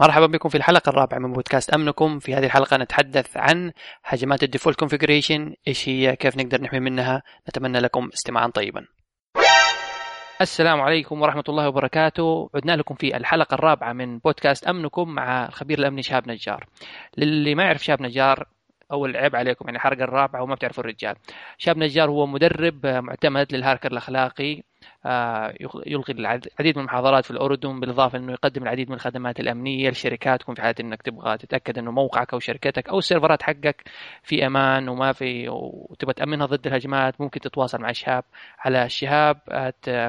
مرحبا بكم في الحلقة الرابعة من بودكاست أمنكم. في هذه الحلقة نتحدث عن هجمات ال default configuration إيش هي كيف نقدر نحمي منها. نتمنى لكم استماعا طيبا. السلام عليكم ورحمة الله وبركاته. عدنا لكم في الحلقة الرابعة من بودكاست أمنكم مع الخبير الأمني شهاب نجار. للي ما يعرف شهاب نجار أو العيب عليكم يعني الحلقة الرابعه وما بتعرفوا الرجال. شاب نجار هو مدرب معتمد للهاكر الأخلاقي آه، يلقي العديد من المحاضرات في الأردن بالإضافة إنه يقدم العديد من الخدمات الأمنية لشركاتكم في حاله إنك تبغى تتأكد إنه موقعك أو شركتك أو السيرفرات حقك في أمان وما في وتبغى تأمنها ضد الهجمات ممكن تتواصل مع شهاب على شهاب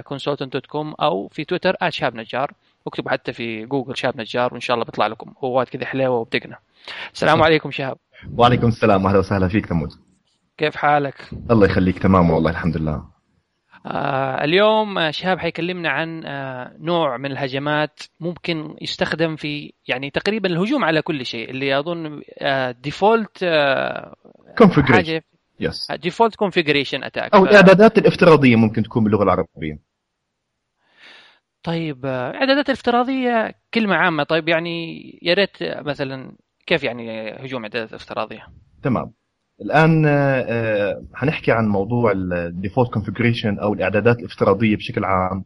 consultant.com أو في تويتر @شهاب نجار. اكتبوا حتى في جوجل شهاب نجار وإن شاء الله بيطلع لكم. هو كذا حلاوه وبدقنا السلام عليكم شهاب. وعليكم السلام أهلا وسهلا فيك ثمود. كيف حالك؟ الله يخليك تمام والله الحمد لله. آه اليوم شهاب حيكلمنا عن آه نوع من الهجمات ممكن يستخدم في يعني تقريبا الهجوم على كل شيء اللي أظن آه default آه configuration yes default configuration attack أو الإعدادات الافتراضية ممكن تكون باللغة العربية. طيب الاعدادات الافتراضية كلمة عامة. طيب يعني يا ريت مثلا كيف يعني هجوم اعدادات افتراضيه؟ تمام. الآن آه، حنحكي عن موضوع ال default configuration أو الإعدادات الافتراضية بشكل عام.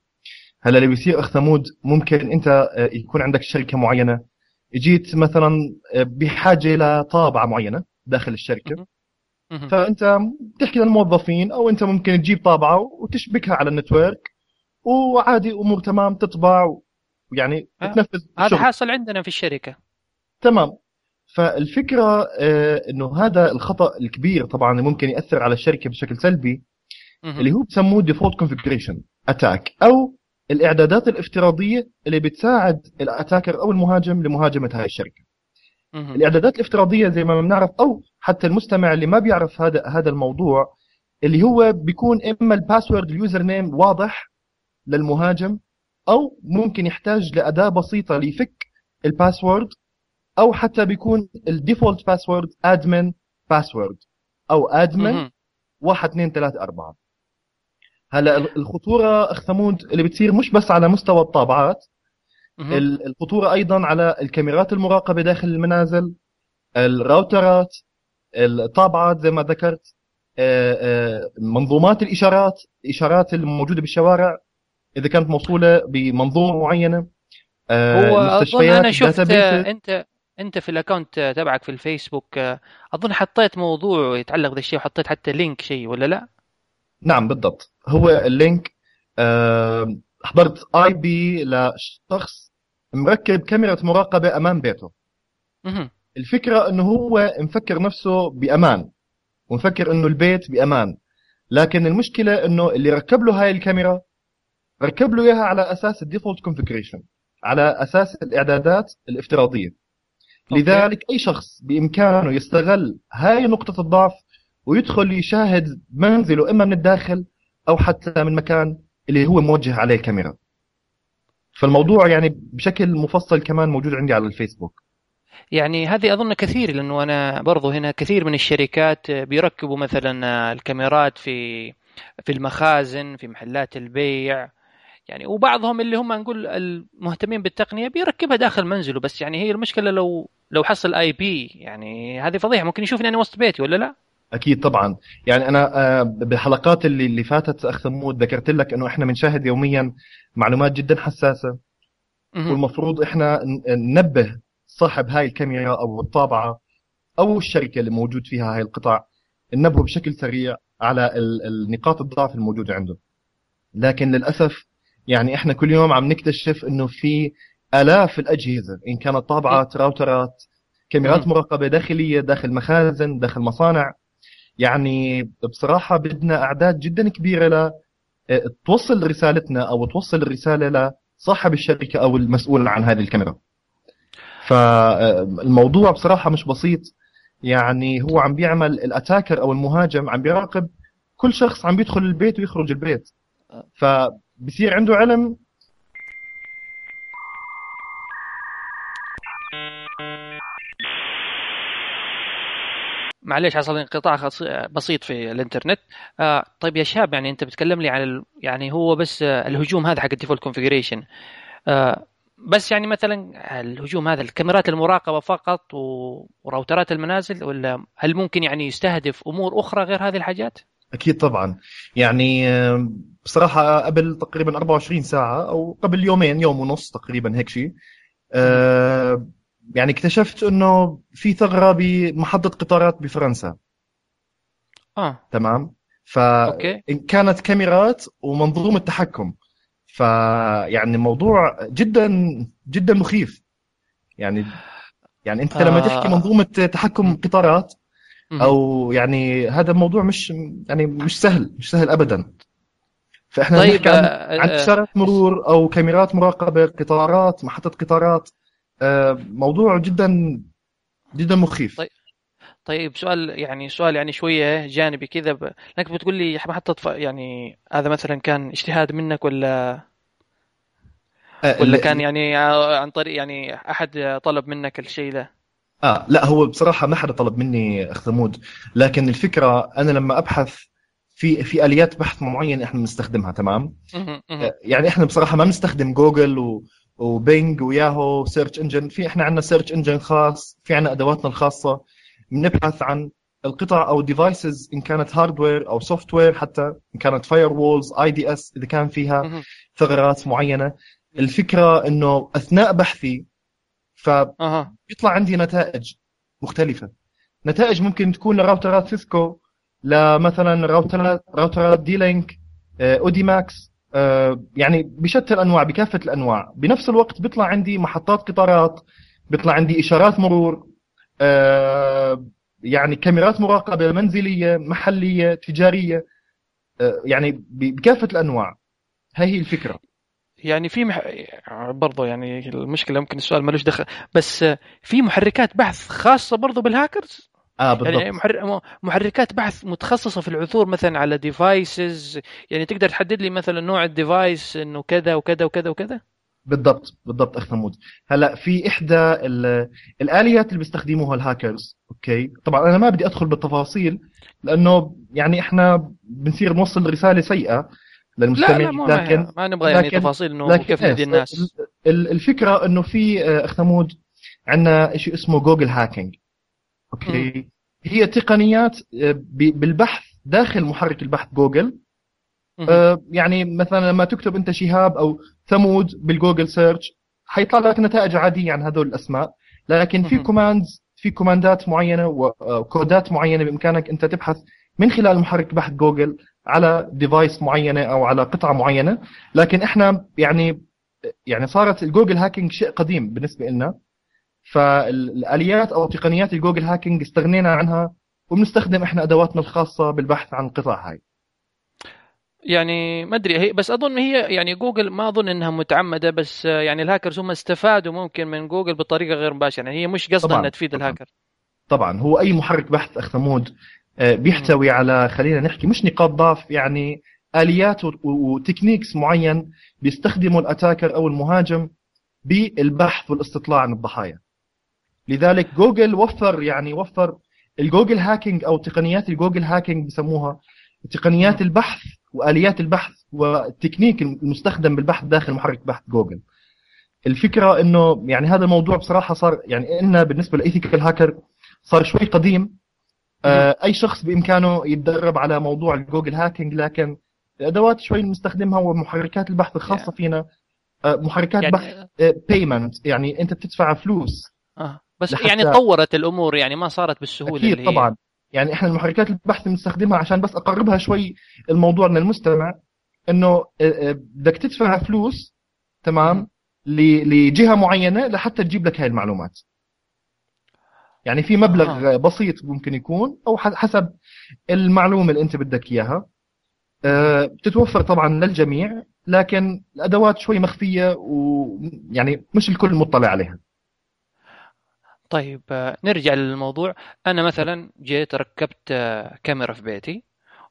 هلا اللي بيصير أخ ثمود ممكن أنت آه، يكون عندك شركة معينة. جيت مثلا آه، بحاجة لطابعه معينة داخل الشركة. فأنت بتحكي للموظفين أو أنت ممكن تجيب طابعة وتشبكها على ال network وعادي امور تمام تطبع يعني تنفذ هذا حاصل عندنا في الشركة. تمام. فالفكرة آه، إنه هذا الخطأ الكبير طبعا اللي ممكن يأثر على الشركة بشكل سلبي اللي هو بسموه default configuration attack أو الإعدادات الافتراضية اللي بتساعد ال attacker أو المهاجم لمهاجمة هاي الشركة. الإعدادات الافتراضية زي ما بنعرف أو حتى المستمع اللي ما بيعرف هذا هذا الموضوع اللي هو بيكون إما ال password ال username واضح للمهاجم أو ممكن يحتاج لأداة بسيطة ليفك ال password أو حتى بيكون ال default password admin password أو admin 1 2 3 4 هلا الخطورة اخ ثمود اللي بتصير مش بس على مستوى الطابعات الخطورة أيضا على الكاميرات المراقبة داخل المنازل الراوترات الطابعات زي ما ذكرت آه، آه، منظومات الإشارات الإشارات الموجودة بالشوارع إذا كانت موصولة بمنظومه معينة آه، هو أظن أنا شفت أنت انت في ال account تبعك في الفيسبوك اظن حطيت موضوع يتعلق بهذا الشيء وحطيت حتى link شيء ولا لا؟ نعم بالضبط هو ال link أه حضرت IP لشخص مركب كاميرا مراقبة أمام بيته مه. الفكرة إنه هو مفكر نفسه بأمان ومفكر إنه البيت بأمان لكن المشكلة إنه اللي ركب له هاي الكاميرا ركب له إياها على أساس ال default configuration على أساس الإعدادات الافتراضية لذلك أي شخص بإمكانه يستغل هاي نقطة الضعف ويدخل يشاهد منزله إما من الداخل أو حتى من مكان اللي هو موجه عليه الكاميرا. فالموضوع يعني بشكل مفصل كمان موجود عندي على الفيسبوك. يعني هذه أظن كثير لأنه أنا برضو هنا كثير من الشركات بيركبوا مثلا الكاميرات في في المخازن في محلات البيع. يعني وبعضهم اللي هم نقول المهتمين بالتقنية بيركبها داخل منزله بس يعني هي المشكلة لو لو حصل آي بي يعني هذه فضيحة. ممكن يشوفني أنا وسط بيتي ولا لا؟ أكيد طبعا. يعني أنا آه، بالحلقات اللي اللي فاتت اخ ثمود ذكرت لك إنه إحنا بنشاهد يوميا معلومات جدا حساسة. والمفروض إحنا ننبه صاحب هاي الكاميرا أو الطابعة أو الشركة اللي موجود فيها هاي القطع ننبهه بشكل سريع على النقاط الضعف الموجودة عنده لكن للأسف يعني إحنا كل يوم عم نكتشف إنه في آلاف الأجهزة إن كانت طابعات راوترات كاميرات مراقبة داخلية داخل مخازن داخل مصانع. يعني بصراحة بدنا أعداد جدا كبيرة ل آه، توصل رسالتنا أو توصل الرسالة لصاحب الشركة أو المسؤول عن هذه الكاميرا. فالموضوع بصراحة مش بسيط. يعني هو عم بيعمل الاتاكر أو المهاجم عم بيراقب كل شخص عم بيدخل البيت ويخرج البيت. آه. فبصير عنده علم؟ معليش حصل انقطاع بسيط في الانترنت. آه طيب يا شاب يعني انت بتكلم لي عن ال... يعني هو بس الهجوم هذا حق ال default configuration آه بس يعني مثلا الهجوم هذا الكاميرات المراقبة فقط و routerات المنازل ولا هل ممكن يعني يستهدف أمور أخرى غير هذه الحاجات؟ أكيد طبعا. يعني بصراحة قبل تقريبا 24 ساعة أو قبل يومين يوم ونص تقريبا هيك شيء آه، يعني اكتشفت إنه في ثغرة بمحطة قطارات بفرنسا. آه. تمام؟ فإن كانت كاميرات ومنظومة تحكم. فيعني الموضوع جدا جدا مخيف. يعني يعني أنت لما تحكي آه. منظومة تحكم قطارات أو يعني هذا الموضوع مش يعني مش سهل مش سهل ابدا. فإحنا طيب نحكي عن, آه عن إشارات آه، مرور أو كاميرات مراقبة قطارات محطة قطارات. آه موضوع جدا جدا مخيف. طيب طيب سؤال يعني سؤال يعني شوية جانبي كذا. ب... لانك بتقول لي محطة يعني هذا مثلا كان اجتهاد منك ولا؟ آه، ولا كان يعني عن طريق يعني أحد طلب منك الشيء ذا آه لا هو بصراحة ما حدا طلب مني اخ ثمود لكن الفكرة أنا لما أبحث في في آليات بحث معينه إحنا بنستخدمها تمام؟ آه، يعني إحنا بصراحة ما بنستخدم جوجل و و Bing و Yahoo search engine في إحنا عندنا search engine خاص في عندنا أدواتنا الخاصة. بنبحث عن القطع أو devices إن كانت hardware أو software حتى إن كانت firewalls IDS إذا كان فيها ثغرات معينة. الفكرة إنه أثناء بحثي فبيطلع عندي نتائج مختلفة. نتائج ممكن تكون ل routerات Cisco لمثلا routerات routerات D-Link أو DMAX يعني بشتى الأنواع بكافة الأنواع. بنفس الوقت بيطلع عندي محطات قطارات بيطلع عندي إشارات مرور آه، يعني كاميرات مراقبة منزلية محلية تجارية آه، يعني بكافة الأنواع. هاي هي الفكرة. يعني في مح... برضو يعني المشكلة ممكن السؤال ملوش دخل بس في محركات بحث خاصة برضو بالهاكرز آه بالضبط. يعني محر... محركات بحث متخصصة في العثور مثلا على devices يعني تقدر تحدد لي مثلا نوع ال device إنه كذا وكذا وكذا وكذا؟ بالضبط بالضبط أخ ثمود هلا في إحدى الآليات اللي بيستخدموها الهاكرز أوكي؟ طبعا أنا ما بدي أدخل بالتفاصيل لأنه يعني إحنا بنصير نوصل رسالة سيئة للمستمعين لا لا لكن ما نبغى يعني لكن تفاصيل إنه كيف ندي الناس. الفكرة إنه في آه، أخ ثمود عندنا شيء اسمه Google hacking أوكي؟ م. هي تقنيات آه، بالبحث داخل محرك البحث جوجل آه يعني مثلا لما تكتب أنت شهاب أو ثمود بال Google search حيطلع لك نتائج عادية عن هذول الأسماء. لكن في commands في commandات معينة و codeات معينة بإمكانك أنت تبحث من خلال محرك بحث جوجل على device معينة أو على قطعة معينة. لكن إحنا يعني يعني صارت ال Google hacking شيء قديم بالنسبة لنا فالآليات أو تقنيات ال Google hacking استغنينا عنها وبنستخدم إحنا أدواتنا الخاصة بالبحث عن القطع هاي. يعني ما أدري هي بس أظن هي يعني جوجل ما أظن إنها متعمدة بس يعني الهاكرز هم استفادوا ممكن من جوجل بطريقة غير مباشرة. يعني هي مش قصدها إنها تفيد طبعًا. الهاكر. طبعا هو أي محرك بحث اخ ثمود بيحتوي على خلينا نحكي مش نقاط ضعف يعني آليات و techniques معين بيستخدمه ال attacker أو المهاجم بالبحث والاستطلاع عن الضحايا. لذلك جوجل وفر يعني وفر ال Google hacking أو تقنيات ال Google hacking بسموها تقنيات البحث وآليات البحث والتكنيك المستخدم بالبحث داخل محرك بحث جوجل. الفكرة إنه يعني هذا الموضوع بصراحة صار يعني إلنا بالنسبة ل ethical hacker صار شوي قديم آه أي شخص بإمكانه يتدرب على موضوع ال Google hacking لكن الأدوات شوي بنستخدمها ومحركات البحث الخاصة فينا. آه محركات يعني بحث payment آه يعني أنت بتدفع فلوس آه. بس يعني تطورت الأمور يعني ما صارت بالسهولة أكيد اللي طبعا. يعني إحنا المحركات البحث بنستخدمها عشان بس أقربها شوي الموضوع للمستمع إنه آه، آه، بدك تدفع فلوس تمام لجهة معينة لحتى تجيب لك هاي المعلومات. يعني في مبلغ آه. بسيط ممكن يكون أو حسب المعلومة اللي أنت بدك إياها. بتتوفر طبعا للجميع لكن الأدوات شوي مخفية ويعني مش الكل مطلع عليها. طيب آه، نرجع للموضوع. أنا مثلا جيت ركبت آه، كاميرا في بيتي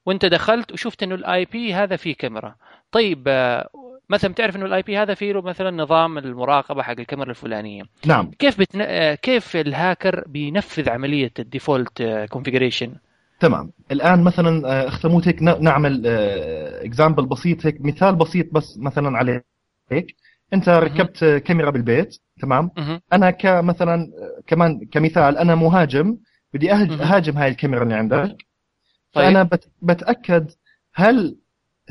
وأنت دخلت وشفت إنه ال IP هذا فيه كاميرا. طيب آه، مثلا بتعرف إنه ال IP هذا فيه مثلا نظام المراقبة حق الكاميرا الفلانية. نعم. كيف بتن... كيف الهاكر بينفذ عملية ال default configuration تمام. الآن مثلا أخ ثمود هيك نعمل example بسيط هيك مثال بسيط بس مثلا عليه هيك انت ركبت كاميرا بالبيت تمام؟ أنا كمثلا كمان كمثال أنا مهاجم بدي أهاجم هاي الكاميرا اللي عندك. طيب. فأنا بتأكد هل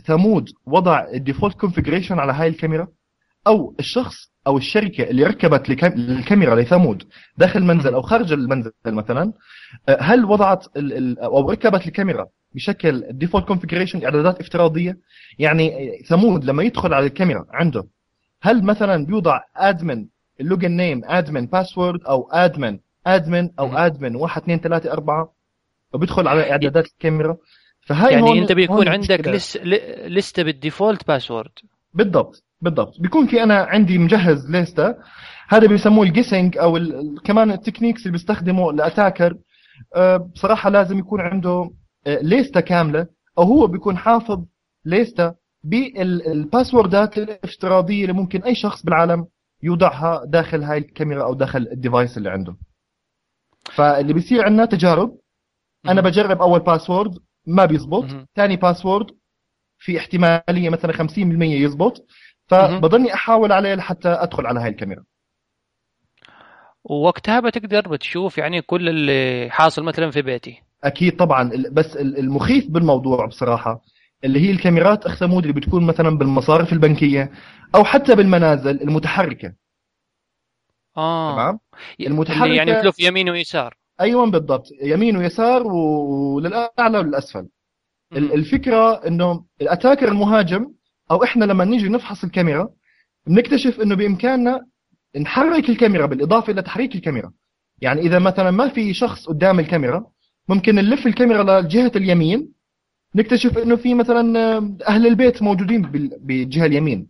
ثمود وضع ال default configuration على هاي الكاميرا؟ أو الشخص أو الشركة اللي ركبت الكاميرا لثمود داخل المنزل أو خارج المنزل مثلا هل وضعت أو ركبت الكاميرا بشكل default configuration اعدادات افتراضية؟ يعني ثمود لما يدخل على الكاميرا عنده هل مثلا بيوضع admin ال login name admin password أو admin admin أو admin 1 2 3 4 وبيدخل على إعدادات الكاميرا؟ فهاي يعني انت بيكون عندك لس... لستة بال default password. بالضبط بالضبط. بيكون في أنا عندي مجهز لستة. هذا بيسموه ال guessing أو ال... كمان ال techniques اللي بيستخدمه ال attacker. أه بصراحة لازم يكون عنده ليستة كاملة. أو هو بيكون حافظ ليسته بال passwordات الافتراضية اللي ممكن أي شخص بالعالم يوضعها داخل هاي الكاميرا أو داخل ال device اللي عنده. فاللي بيصير عندنا تجارب. أنا بجرب أول password. ما بيزبط. ثاني باسورد في احتمالية مثلا 50% يزبط. فبضلني أحاول عليه لحتى أدخل على هاي الكاميرا. ووقتها بتقدر بتشوف يعني كل اللي حاصل مثلا في بيتي. أكيد طبعا. بس المخيف بالموضوع بصراحة اللي هي الكاميرات اخثمود اللي بتكون مثلا بالمصارف البنكية أو حتى بالمنازل المتحركة. آه. تمام؟ المتحركة يعني تلف يمين ويسار. أيوه بالضبط يمين ويسار وللأعلى وللأسفل. الفكرة إنه الأتاكر المهاجم أو إحنا لما نيجي نفحص الكاميرا بنكتشف إنه بإمكاننا نحرك الكاميرا بالإضافة إلى تحريك الكاميرا. يعني إذا مثلا ما في شخص قدام الكاميرا ممكن نلف الكاميرا لجهة اليمين نكتشف إنه في مثلا أهل البيت موجودين بالجهه اليمين.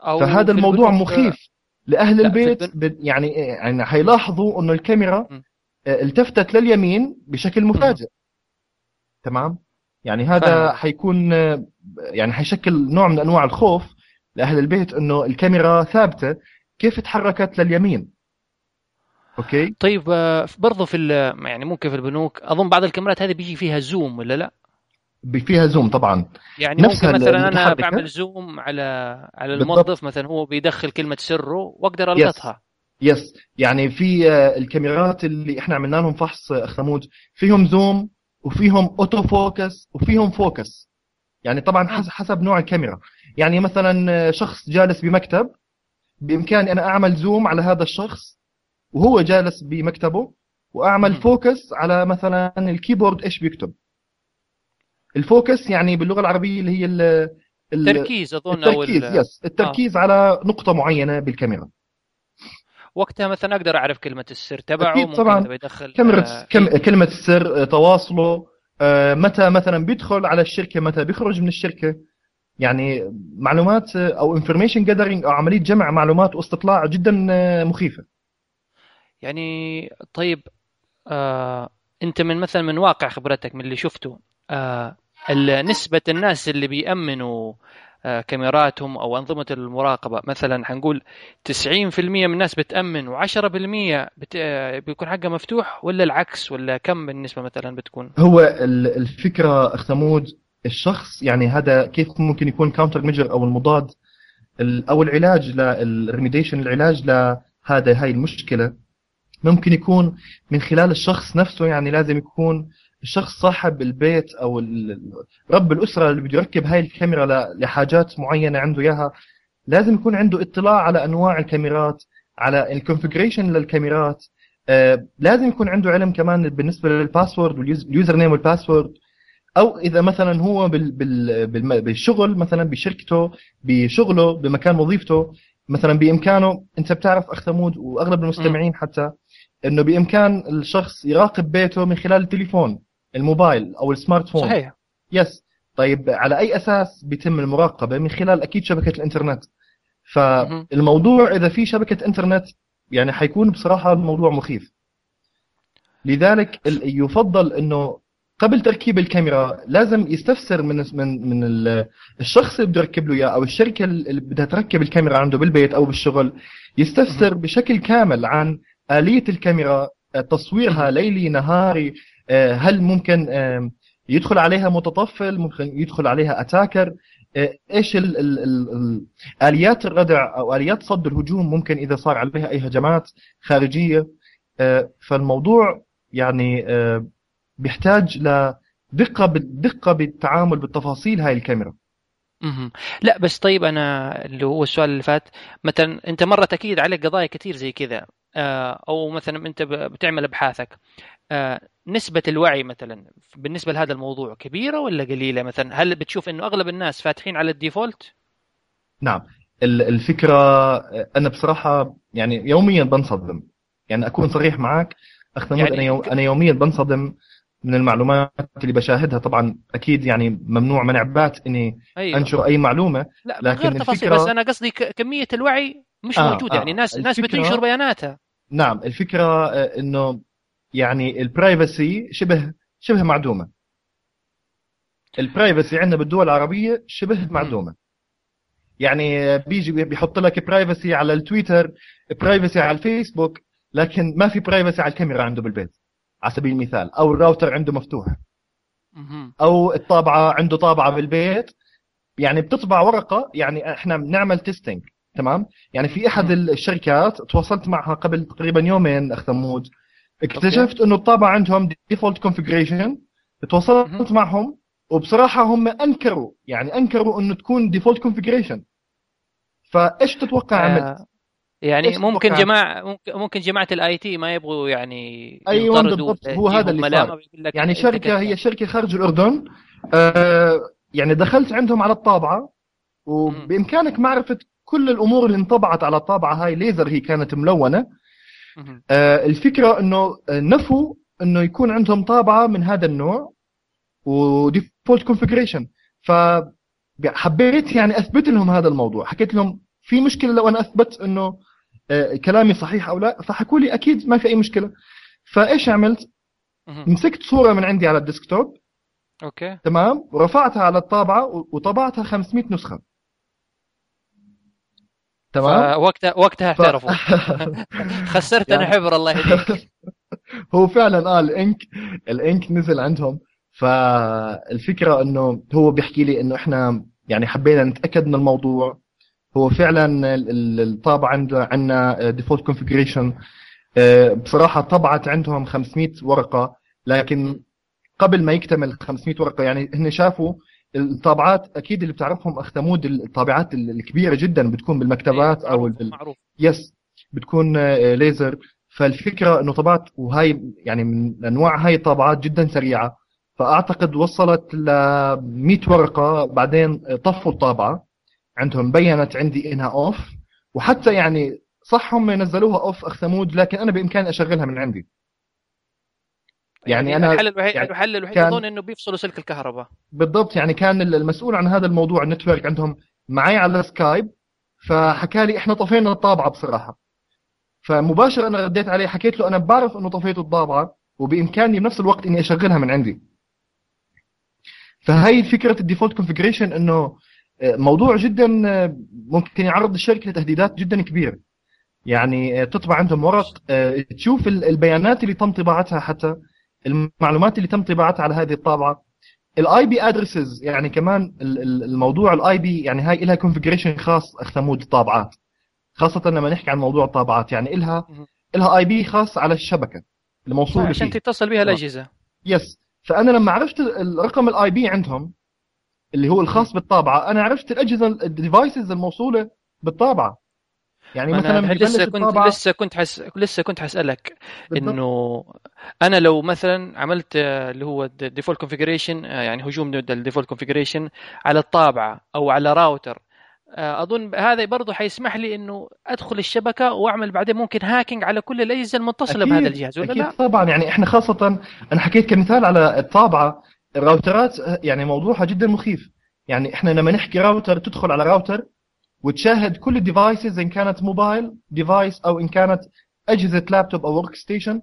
أو فهذا الموضوع مخيف لأهل البيت يعني يعني حيلاحظوا إنه الكاميرا التفتت لليمين بشكل مفاجئ. تمام؟ يعني هذا. حيكون يعني حيشكل نوع من أنواع الخوف لأهل البيت إنه الكاميرا ثابتة كيف تحركت لليمين. Okay؟ طيب آه، برضه في يعني ممكن في البنوك أظن بعض الكاميرات هذه بيجي فيها zoom ولا لا؟ فيها zoom طبعا. يعني ممكن مثلا أنا بعمل zoom على على الموظف بالضبط. مثلا هو بيدخل كلمة سره وأقدر ألقطها. Yes. يعني في آه، الكاميرات اللي إحنا عملنا لهم فحص آه، اخ ثمود فيهم zoom وفيهم auto focus وفيهم focus يعني طبعا حسب نوع الكاميرا. يعني مثلا شخص جالس بمكتب بامكاني أنا أعمل zoom على هذا الشخص وهو جالس بمكتبه وأعمل focus على مثلا ال keyboard إيش بيكتب. ال focus يعني باللغة العربية اللي هي التركيز أظن التركيز أو yes التركيز آه. على نقطة معينة بالكاميرا. وقتها مثلا أقدر أعرف كلمة السر تبعه أكيد طبعا. يدخل كاميرا آه كم... كلمة السر تواصله آه متى مثلا بيدخل على الشركة متى بيخرج من الشركة. يعني معلومات أو information gathering أو عملية جمع معلومات واستطلاع جدا آه، مخيفة. يعني طيب آه أنت من مثلا من واقع خبرتك من اللي شفته آه نسبة الناس اللي بيأمنوا آه كاميراتهم أو أنظمة المراقبة مثلا حنقول 90% من الناس بتأمن و10% بت... آه، بيكون حقها مفتوح ولا العكس ولا كم بالنسبة مثلا بتكون؟ هو الفكرة اخ الشخص يعني هذا كيف ممكن يكون counter measure أو المضاد أو العلاج لل remediation العلاج لهذا هاي المشكلة ممكن يكون من خلال الشخص نفسه يعني لازم يكون الشخص صاحب البيت أو رب الأسرة اللي بده يركب هاي الكاميرا لحاجات معينة عنده إياها لازم يكون عنده اطلاع على أنواع الكاميرات على ال configuration للكاميرات. آه لازم يكون عنده علم كمان بالنسبة لل password وال username وال password أو إذا مثلا هو بال بال بالشغل مثلا بشركته بشغله بمكان وظيفته مثلا بإمكانه أنت بتعرف اخ ثمود وأغلب المستمعين حتى إنه بإمكان الشخص يراقب بيته من خلال التليفون. الموبايل أو السمارت فون صحيح. يس طيب على أي أساس بيتم المراقبة؟ من خلال أكيد شبكة الإنترنت. فالموضوع إذا في شبكة إنترنت يعني حيكون بصراحة الموضوع مخيف. لذلك يفضل إنه قبل تركيب الكاميرا لازم يستفسر من من من الشخص اللي بده يركب له إياه أو الشركة اللي بدها تركب الكاميرا عنده بالبيت أو بالشغل يستفسر بشكل كامل عن آلية الكاميرا تصويرها ليلي نهاري آه، هل ممكن يدخل عليها متطفل ممكن يدخل عليها أتاكر؟ إيش ال ال ال آليات الردع أو آليات صد الهجوم ممكن إذا صار عليها أي هجمات خارجية؟ فالموضوع يعني بيحتاج لدقه دقة بالتعامل بالتفاصيل هاي الكاميرا. لا بس طيب أنا اللي هو السؤال اللي فات مثلا أنت مرت أكيد عليك قضايا كثير زي كذا آه، أو مثلا أنت بتعمل أبحاثك آه، نسبة الوعي مثلا بالنسبة لهذا الموضوع كبيرة ولا قليلة مثلا؟ هل بتشوف إنه أغلب الناس فاتحين على الديفولت؟ نعم. الفكرة أنا بصراحة يعني يوميا بنصدم. يعني أكون صريح معك اخ يعني أنا يوم أنا يوميا بنصدم من المعلومات اللي بشاهدها. طبعا أكيد يعني ممنوع منع بات إني أيوه. أنشر أي معلومة. لا لكن غير تفاصيل الفكرة... بس أنا قصدي كمية الوعي مش آه موجودة. آه. يعني ناس الفكرة... ناس بتنشر بياناتها. نعم. الفكرة آه، إنه يعني ال privacy شبه شبه معدومة. ال privacy عندنا بالدول العربية شبه معدومة. يعني بيجي بيحط لك privacy على التويتر privacy على الفيسبوك لكن ما في privacy على الكاميرا عنده بالبيت على سبيل المثال. أو الراوتر عنده مفتوح. أو الطابعة عنده طابعة بالبيت. يعني بتطبع ورقة يعني إحنا بنعمل testing تمام؟ يعني في أحد الشركات تواصلت معها قبل تقريبا يومين أخ ثمود. اكتشفت إنه الطابعه عندهم default configuration تواصلت معهم وبصراحة هم أنكروا يعني أنكروا إنه تكون default configuration فإيش تتوقع عملت؟ آه يعني ممكن جماعة ممكن جماعة ال IT ما يبغوا يعني أيوه بالضبط هو هذا اللي صار. يعني شركة هي شركة خارج الأردن. آه يعني دخلت عندهم على الطابعة وبإمكانك معرفة كل الأمور اللي انطبعت على الطابعة هاي ليزر هي كانت ملونة. الفكرة إنه نفوا إنه يكون عندهم طابعة من هذا النوع و default configuration ف حبيت يعني أثبت لهم هذا الموضوع. حكيت لهم في مشكلة لو أنا أثبت إنه آه، كلامي صحيح أو لا فحكوا لي أكيد ما في أي مشكلة. فإيش عملت؟ مسكت صورة من عندي على ال desktop. Okay. تمام؟ ورفعتها على الطابعة وطبعتها 500 نسخة. تمام؟ وقتها وقتها اعترفوا خسرت يعني... أنا حبر الله يهديك. هو فعلا آه ال ink ال ink نزل عندهم. فالفكرة إنه هو بيحكي لي إنه إحنا يعني حبينا نتأكد من الموضوع. هو فعلا الطابعه عندنا default configuration بصراحة طبعت عندهم 500 ورقة لكن قبل ما يكتمل 500 ورقة يعني هن شافوا الطابعات أكيد اللي بتعرفهم أخ ثمود الطابعات الكبيرة جدا بتكون بالمكتبات إيه، أو معروف. Yes بتكون ليزر آه، فالفكرة إنه طبعت وهاي يعني من أنواع هاي الطابعات جدا سريعة. فأعتقد وصلت ل 100 ورقة بعدين طفوا الطابعة. عندهم بينت عندي إنها off وحتى يعني صح هم نزلوها off أخ ثمود لكن أنا بإمكاني أشغلها من عندي. يعني, يعني أنا الحل الوحيد يعني الحل الوحيد اظن إنه بيفصلوا سلك الكهرباء. بالضبط يعني كان المسؤول عن هذا الموضوع ال network عندهم معي على سكايب فحكى لي إحنا طفينا الطابعة بصراحة. فمباشرة أنا رديت عليه حكيت له أنا بعرف إنه طفيت الطابعة وبإمكاني بنفس الوقت إني أشغلها من عندي. فهي فكرة ال default configuration إنه موضوع جدا ممكن يعرض الشركة لتهديدات جدا كبيره يعني تطبع عندهم ورق تشوف البيانات اللي تم طباعتها حتى المعلومات اللي تم طباعتها على هذه الطابعة. ال IP addresses يعني كمان الموضوع ال IP يعني هاي لها configuration خاص اخ ثمود الطابعات خاصة لما نحكي عن موضوع الطابعات يعني لها لها IP خاص على الشبكة الموصول عشان تتصل بها الأجهزة. yes فأنا لما عرفت الرقم ال IP عندهم اللي هو الخاص بالطابعة أنا عرفت الأجهزة ال devices الموصولة بالطابعة. يعني مثلا لسه كنت الطابعة... لسه كنت حس... لسه كنت حسألك إنه أنا لو مثلا عملت اللي هو ال default configuration يعني هجوم ال default configuration على الطابعة أو على راوتر أظن هذا برضه حيسمح لي إنه أدخل الشبكة وأعمل بعدين ممكن hacking على كل الأجهزة المتصلة أكيد بهذا الجهاز ولا أكيد لا؟ طبعا. يعني إحنا خاصة أنا حكيت كمثال على الطابعة الراوترات يعني موضوعها جدا مخيف. يعني إحنا لما نحكي راوتر تدخل على راوتر وتشاهد كل ال devices إن كانت mobile device أو إن كانت أجهزة لابتوب أو workstation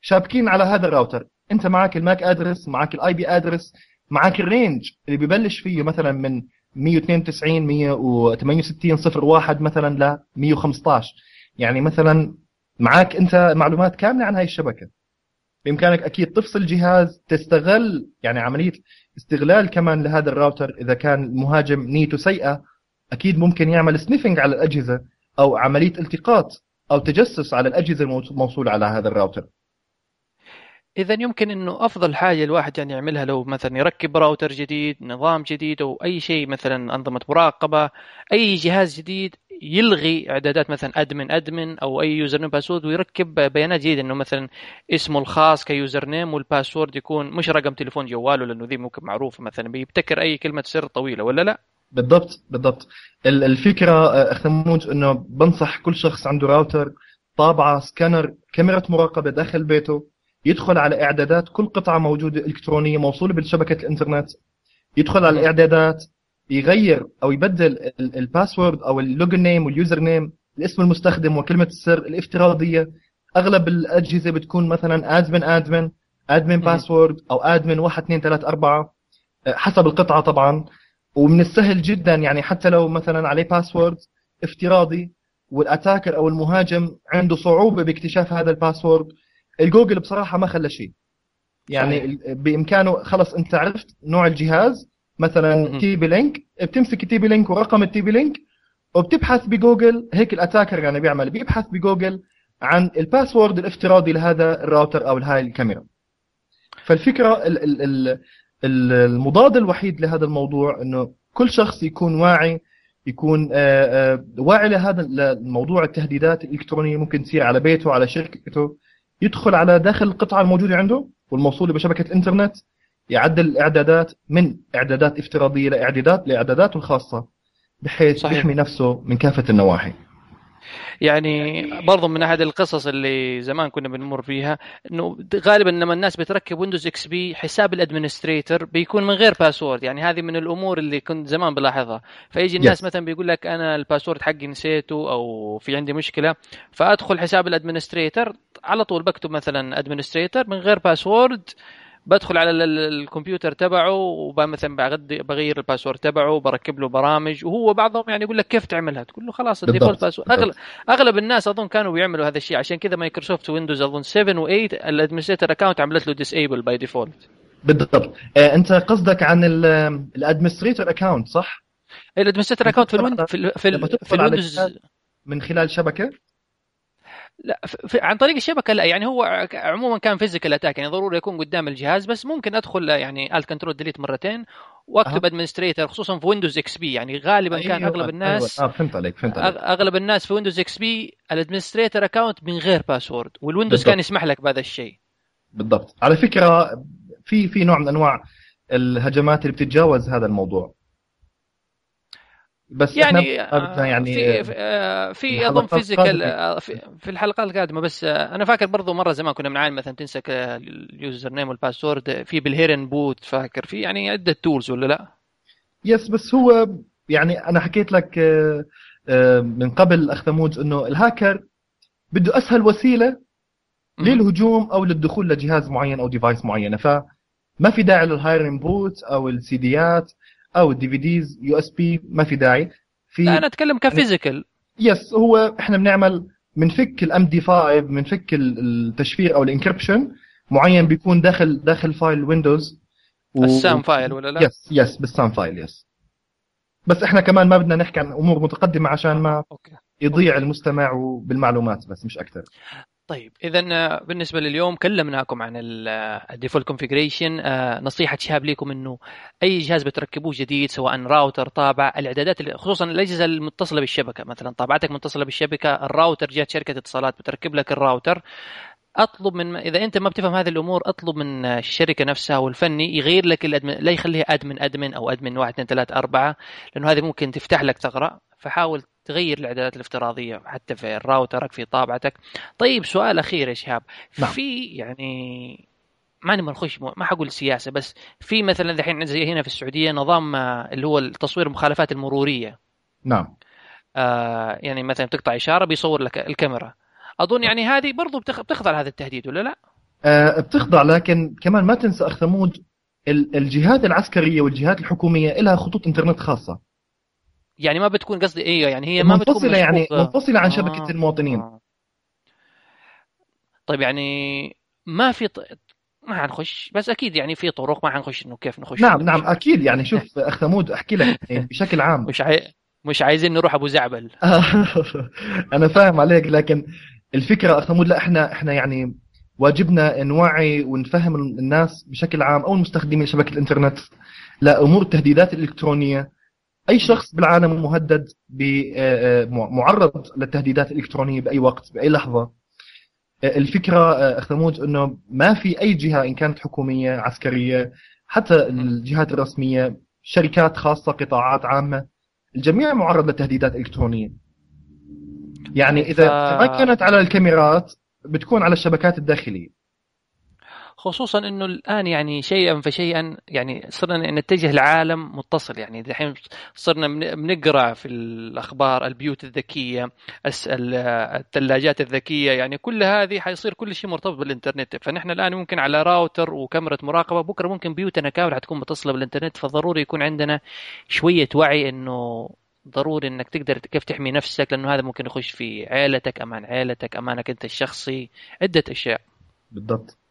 شابكين على هذا الراوتر أنت معك ال MAC address معك ال IP address معك ال range اللي ببلش فيه مثلا من 192 168 صفر واحد مثلا ل 115 يعني مثلا معك أنت معلومات كاملة عن هاي الشبكة. بإمكانك أكيد تفصل جهاز تستغل يعني عملية استغلال كمان لهذا الراوتر إذا كان المهاجم نيته سيئة أكيد ممكن يعمل sniffing على الأجهزة أو عملية التقاط أو تجسس على الأجهزة الموصوله على هذا الراوتر اذا يمكن إنه أفضل حاجة الواحد يعني يعملها لو مثلا يركب راوتر جديد نظام جديد أو أي شيء مثلا أنظمة مراقبة أي جهاز جديد يلغي إعدادات مثلا admin admin أو أي username password ويركب بيانات جديدة إنه مثلا اسمه الخاص ك username وال password يكون مش رقم تليفون جواله لأنه ذي ممكن معروفه مثلا بيبتكر أي كلمة سر طويلة ولا لا؟ بالضبط بالضبط. الفكرة أخ إنه بنصح كل شخص عنده راوتر طابعة سكانر كاميرا مراقبة داخل بيته يدخل على إعدادات كل قطعة موجودة إلكترونية موصولة بشبكه الإنترنت يدخل على الإعدادات يغير أو يبدل ال password أو ال login name وال username الاسم المستخدم وكلمة السر الافتراضية. أغلب الأجهزة بتكون مثلا admin admin admin password أو admin 1 2 3 4 حسب القطعة طبعا. ومن السهل جدا يعني حتى لو مثلا عليه password افتراضي وال attacker أو المهاجم عنده صعوبة باكتشاف هذا ال password ال Google بصراحة ما خلى شيء. يعني. بإمكانه خلص أنت عرفت نوع الجهاز مثلا TP-Link بتمسك ال TP-Link ورقم ال TP-Link وبتبحث بجوجل هيك ال attacker يعني بيعمل بيبحث بجوجل عن ال password الافتراضي لهذا الراوتر أو لهاي الكاميرا. فالفكرة المضاد الوحيد لهذا الموضوع إنه كل شخص يكون واعي يكون آه، آه، واعي لهذا الموضوع التهديدات الإلكترونية ممكن تصير على بيته على شركته يدخل على داخل القطعة الموجودة عنده والموصوله بشبكة الانترنت يعدل الاعدادات من إعدادات افتراضية لاعدادات لإعداداته الخاصة بحيث صحيح. يحمي نفسه من كافة النواحي يعني برضو من أحد القصص اللي زمان كنا بنمر فيها إنه غالبا لما الناس بتركب Windows XP حساب ال administrator بيكون من غير password يعني هذه من الأمور اللي كنت زمان بلاحظها فيجي الناس yes. مثلا بيقول لك أنا ال password حقي نسيته أو في عندي مشكلة فأدخل حساب ال administrator على طول بكتب مثلا administrator من غير password بدخل على الكمبيوتر تبعه ومثلا بغير ال password تبعه وبركب له برامج. وهو بعضهم يعني يقول لك كيف تعملها؟ تقول له خلاص ال default password. اغلب أغلب الناس أظن كانوا بيعملوا هذا الشيء. عشان كذا Microsoft Windows أظن 7 و8 ال administrator account عملت له disable by default بالضبط. آه أنت قصدك عن ال administrator account صح؟ ال administrator account في ال Windows في, في, في الويندوز من خلال شبكة؟ لا في عن طريق الشبكة لا يعني هو عموما كان physical attack يعني ضروري يكون قدام الجهاز بس ممكن أدخل يعني Alt Control Delete مرتين وأكتب administrator خصوصا في Windows XP يعني غالبا أيوة كان أغلب الناس أيوة. آه فهمت عليك فهمت عليك أغلب الناس في Windows XP ال administrator account من غير password وال Windows بالضبط. كان يسمح لك بهذا الشيء بالضبط على فكرة في في نوع من أنواع الهجمات اللي بتتجاوز هذا الموضوع بس يعني إحنا يعني في آه، في أظن physical آه، في الحلقات القادمة. بس آه، أنا فاكر برضو مرة زمان كنا بنعاني مثلا تنسى ال username وال password في بال Hiren's Boot فاكر؟ في يعني عدة tools ولا لا؟ yes بس هو يعني أنا حكيت لك من قبل أخ ثمود إنه الهاكر بده أسهل وسيلة للهجوم أو للدخول لجهاز معين أو device معينة. فما في داعي لل Hiren's Boot أو السيديات أو ال DVDs USB ما في داعي في لا أنا أتكلم ك physical yes هو إحنا بنعمل بنفك ال MD 5 بنفك التشفير أو ال encryption معين بيكون داخل داخل file Windows و... السام فايل ولا لا؟ يس يس بالسام فايل يس بس إحنا كمان ما بدنا نحكي عن أمور متقدمة عشان ما okay. يضيع okay. المستمع بالمعلومات بس مش أكثر طيب اذا آه، بالنسبة لليوم كلمناكم عن ال default configuration آه، نصيحة شهاب لكم إنه أي جهاز بتركبوه جديد سواء راوتر طابع الإعدادات خصوصا الأجهزة المتصلة بالشبكة مثلا طابعتك متصلة بالشبكة الراوتر جات شركة اتصالات بتركب لك الراوتر أطلب من إذا أنت ما بتفهم هذه الأمور أطلب من الشركة نفسها والفني يغير لك الأدمن لا يخليها أدمن أدمن أو أدمن 1 2 3 4 لأنه هذه ممكن تفتح لك ثغرة. فحاول تغير الاعدادات الافتراضية حتى في راوترك في طابعتك. طيب سؤال أخير يا شهاب. نعم. في يعني ما نبغى نخش ما حقول سياسة بس في مثلا الحين زي هنا في السعودية نظام آه، اللي هو التصوير المخالفات المرورية. نعم. آه يعني مثلا بتقطع إشارة بيصور لك الكاميرا. أظن يعني هذه برضو بتخضع لهذا التهديد ولا لا؟ آه بتخضع لكن كمان ما تنسى أخ ثمود الجهات العسكرية والجهات الحكومية لها خطوط إنترنت خاصة. يعني ما بتكون قصدي إيه يعني هي ما بتكون يعني منفصلة عن شبكة آه. المواطنين. طيب يعني ما في ط... ما حنخش بس أكيد يعني في طرق ما حنخش إنه كيف نخش نعم نعم أكيد يعني شوف أخ ثمود أحكي لك يعني بشكل عام. مش عاي... مش عايزين نروح أبو زعبل. أنا فاهم عليك لكن الفكرة أخ ثمود لا إحنا إحنا يعني واجبنا نوعي ونفهم الناس بشكل عام أو المستخدمين شبكه الإنترنت. لامور التهديدات الإلكترونية أي شخص بالعالم مهدد معرض للتهديدات الإلكترونية بأي وقت بأي لحظة. الفكرة اخ ثمود إنه ما في أي جهة إن كانت حكومية عسكرية حتى الجهات الرسمية شركات خاصة قطاعات عامة الجميع معرض للتهديدات الإلكترونية. يعني إذا ف... ما كانت على الكاميرات بتكون على الشبكات الداخلية. خصوصا إنه الآن يعني شيئا فشيئا يعني صرنا نتجه لعالم متصل. يعني الحين صرنا بنقرأ في الأخبار البيوت الذكية الثلاجات الذكية. يعني كل هذه حيصير كل شيء مرتبط بالإنترنت. فنحن الآن ممكن على راوتر وكاميرا مراقبة. بكرة ممكن بيوتنا كامله حتكون متصلة بالإنترنت. فضروري يكون عندنا شوية وعي إنه ضروري إنك تقدر كيف تحمي نفسك. لأنه هذا ممكن يخش في عائلتك أمان عائلتك أمانك أنت الشخصي عدة أشياء. بالضبط.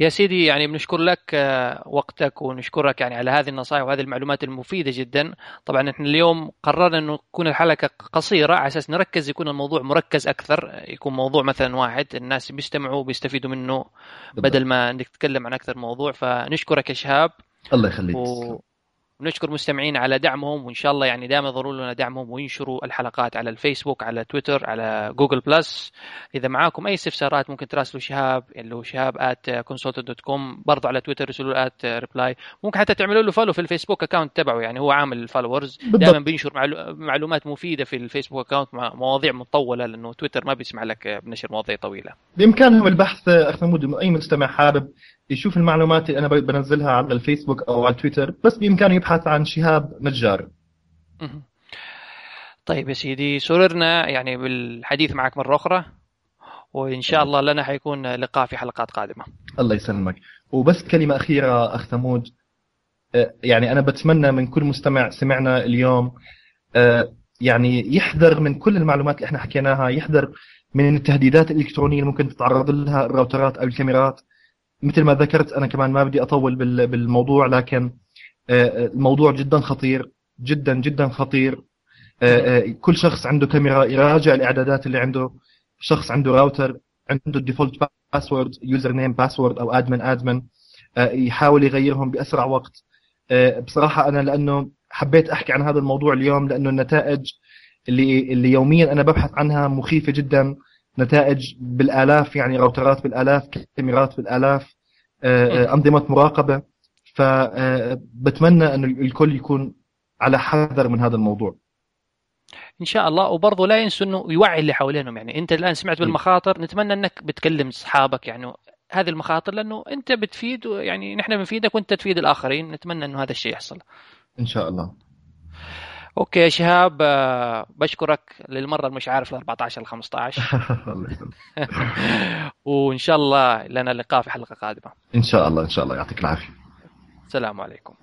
يا سيدي يعني بنشكر لك آه، وقتك ونشكرك يعني على هذه النصائح وهذه المعلومات المفيدة جدا. طبعا إحنا اليوم قررنا إنه تكون الحلقة قصيرة على أساس نركز يكون الموضوع مركز أكثر يكون موضوع مثلا واحد الناس بيستمعوا وبيستفيدوا منه بدل ما نتكلم عن أكثر موضوع. فنشكرك يا شهاب. الله يخليك. و... ونشكر مستمعين على دعمهم وإن شاء الله يعني دائما يظهروا لنا دعمهم وينشروا الحلقات على الفيسبوك على تويتر على جوجل بلس. إذا معاكم أي استفسارات ممكن تراسلوا شهاب اللي هو شهاب at dot com برضه على تويتر ارسلوا at reply ممكن حتى تعملوا له follow في الفيسبوك account تبعه يعني هو عامل followers دائما بينشر معلومات مفيدة في الفيسبوك account مع مواضيع مطولة لأنه تويتر ما بيسمح لك بنشر مواضيع طويلة. بإمكانهم البحث اخ محمود أي مستمع حابب يشوف المعلومات اللي أنا بنزلها على الفيسبوك أو على تويتر بس بإمكانه يبحث عن شهاب نجار. طيب يا سيدي سررنا يعني بالحديث معك مرة أخرى وإن شاء الله لنا حيكون لقاء في حلقات قادمة. الله يسلمك. وبس كلمة أخيرة أخ ثمود. أه، يعني أنا بتمنى من كل مستمع سمعنا اليوم أه، يعني يحذر من كل المعلومات اللي إحنا حكيناها يحذر من التهديدات الإلكترونية اللي ممكن تتعرض لها الراوترات أو الكاميرات. مثل ما ذكرت أنا كمان ما بدي أطول بالموضوع لكن آه، الموضوع جدا خطير جدا جدا خطير. آه، آه، كل شخص عنده كاميرا يراجع الإعدادات اللي عنده. شخص عنده راوتر عنده ال default password username password أو admin admin يحاول يغيرهم بأسرع وقت. بصراحة أنا لأنه حبيت أحكي عن هذا الموضوع اليوم لأنه النتائج اللي اللي يوميا أنا ببحث عنها مخيفة جدا. نتائج بالآلاف يعني راوترات بالآلاف كاميرات بالآلاف آه، آه، أنظمة مراقبة. فبتمنى انه الكل يكون على حذر من هذا الموضوع. إن شاء الله. وبرضه لا ينسوا إنه يوعي اللي حوالينهم. يعني أنت الآن سمعت بالمخاطر نتمنى إنك بتكلم أصحابك يعني هذه المخاطر لأنه أنت بتفيد يعني نحن بنفيدك وأنت تفيد الآخرين. نتمنى إنه هذا الشيء يحصل. إن شاء الله. أوكي يا شهاب آه، بشكرك للمرة المش عارف ال 14 ل 15 وإن شاء الله لنا لقاء في حلقة قادمة. إن شاء الله إن شاء الله. يعطيك العافية. السلام عليكم.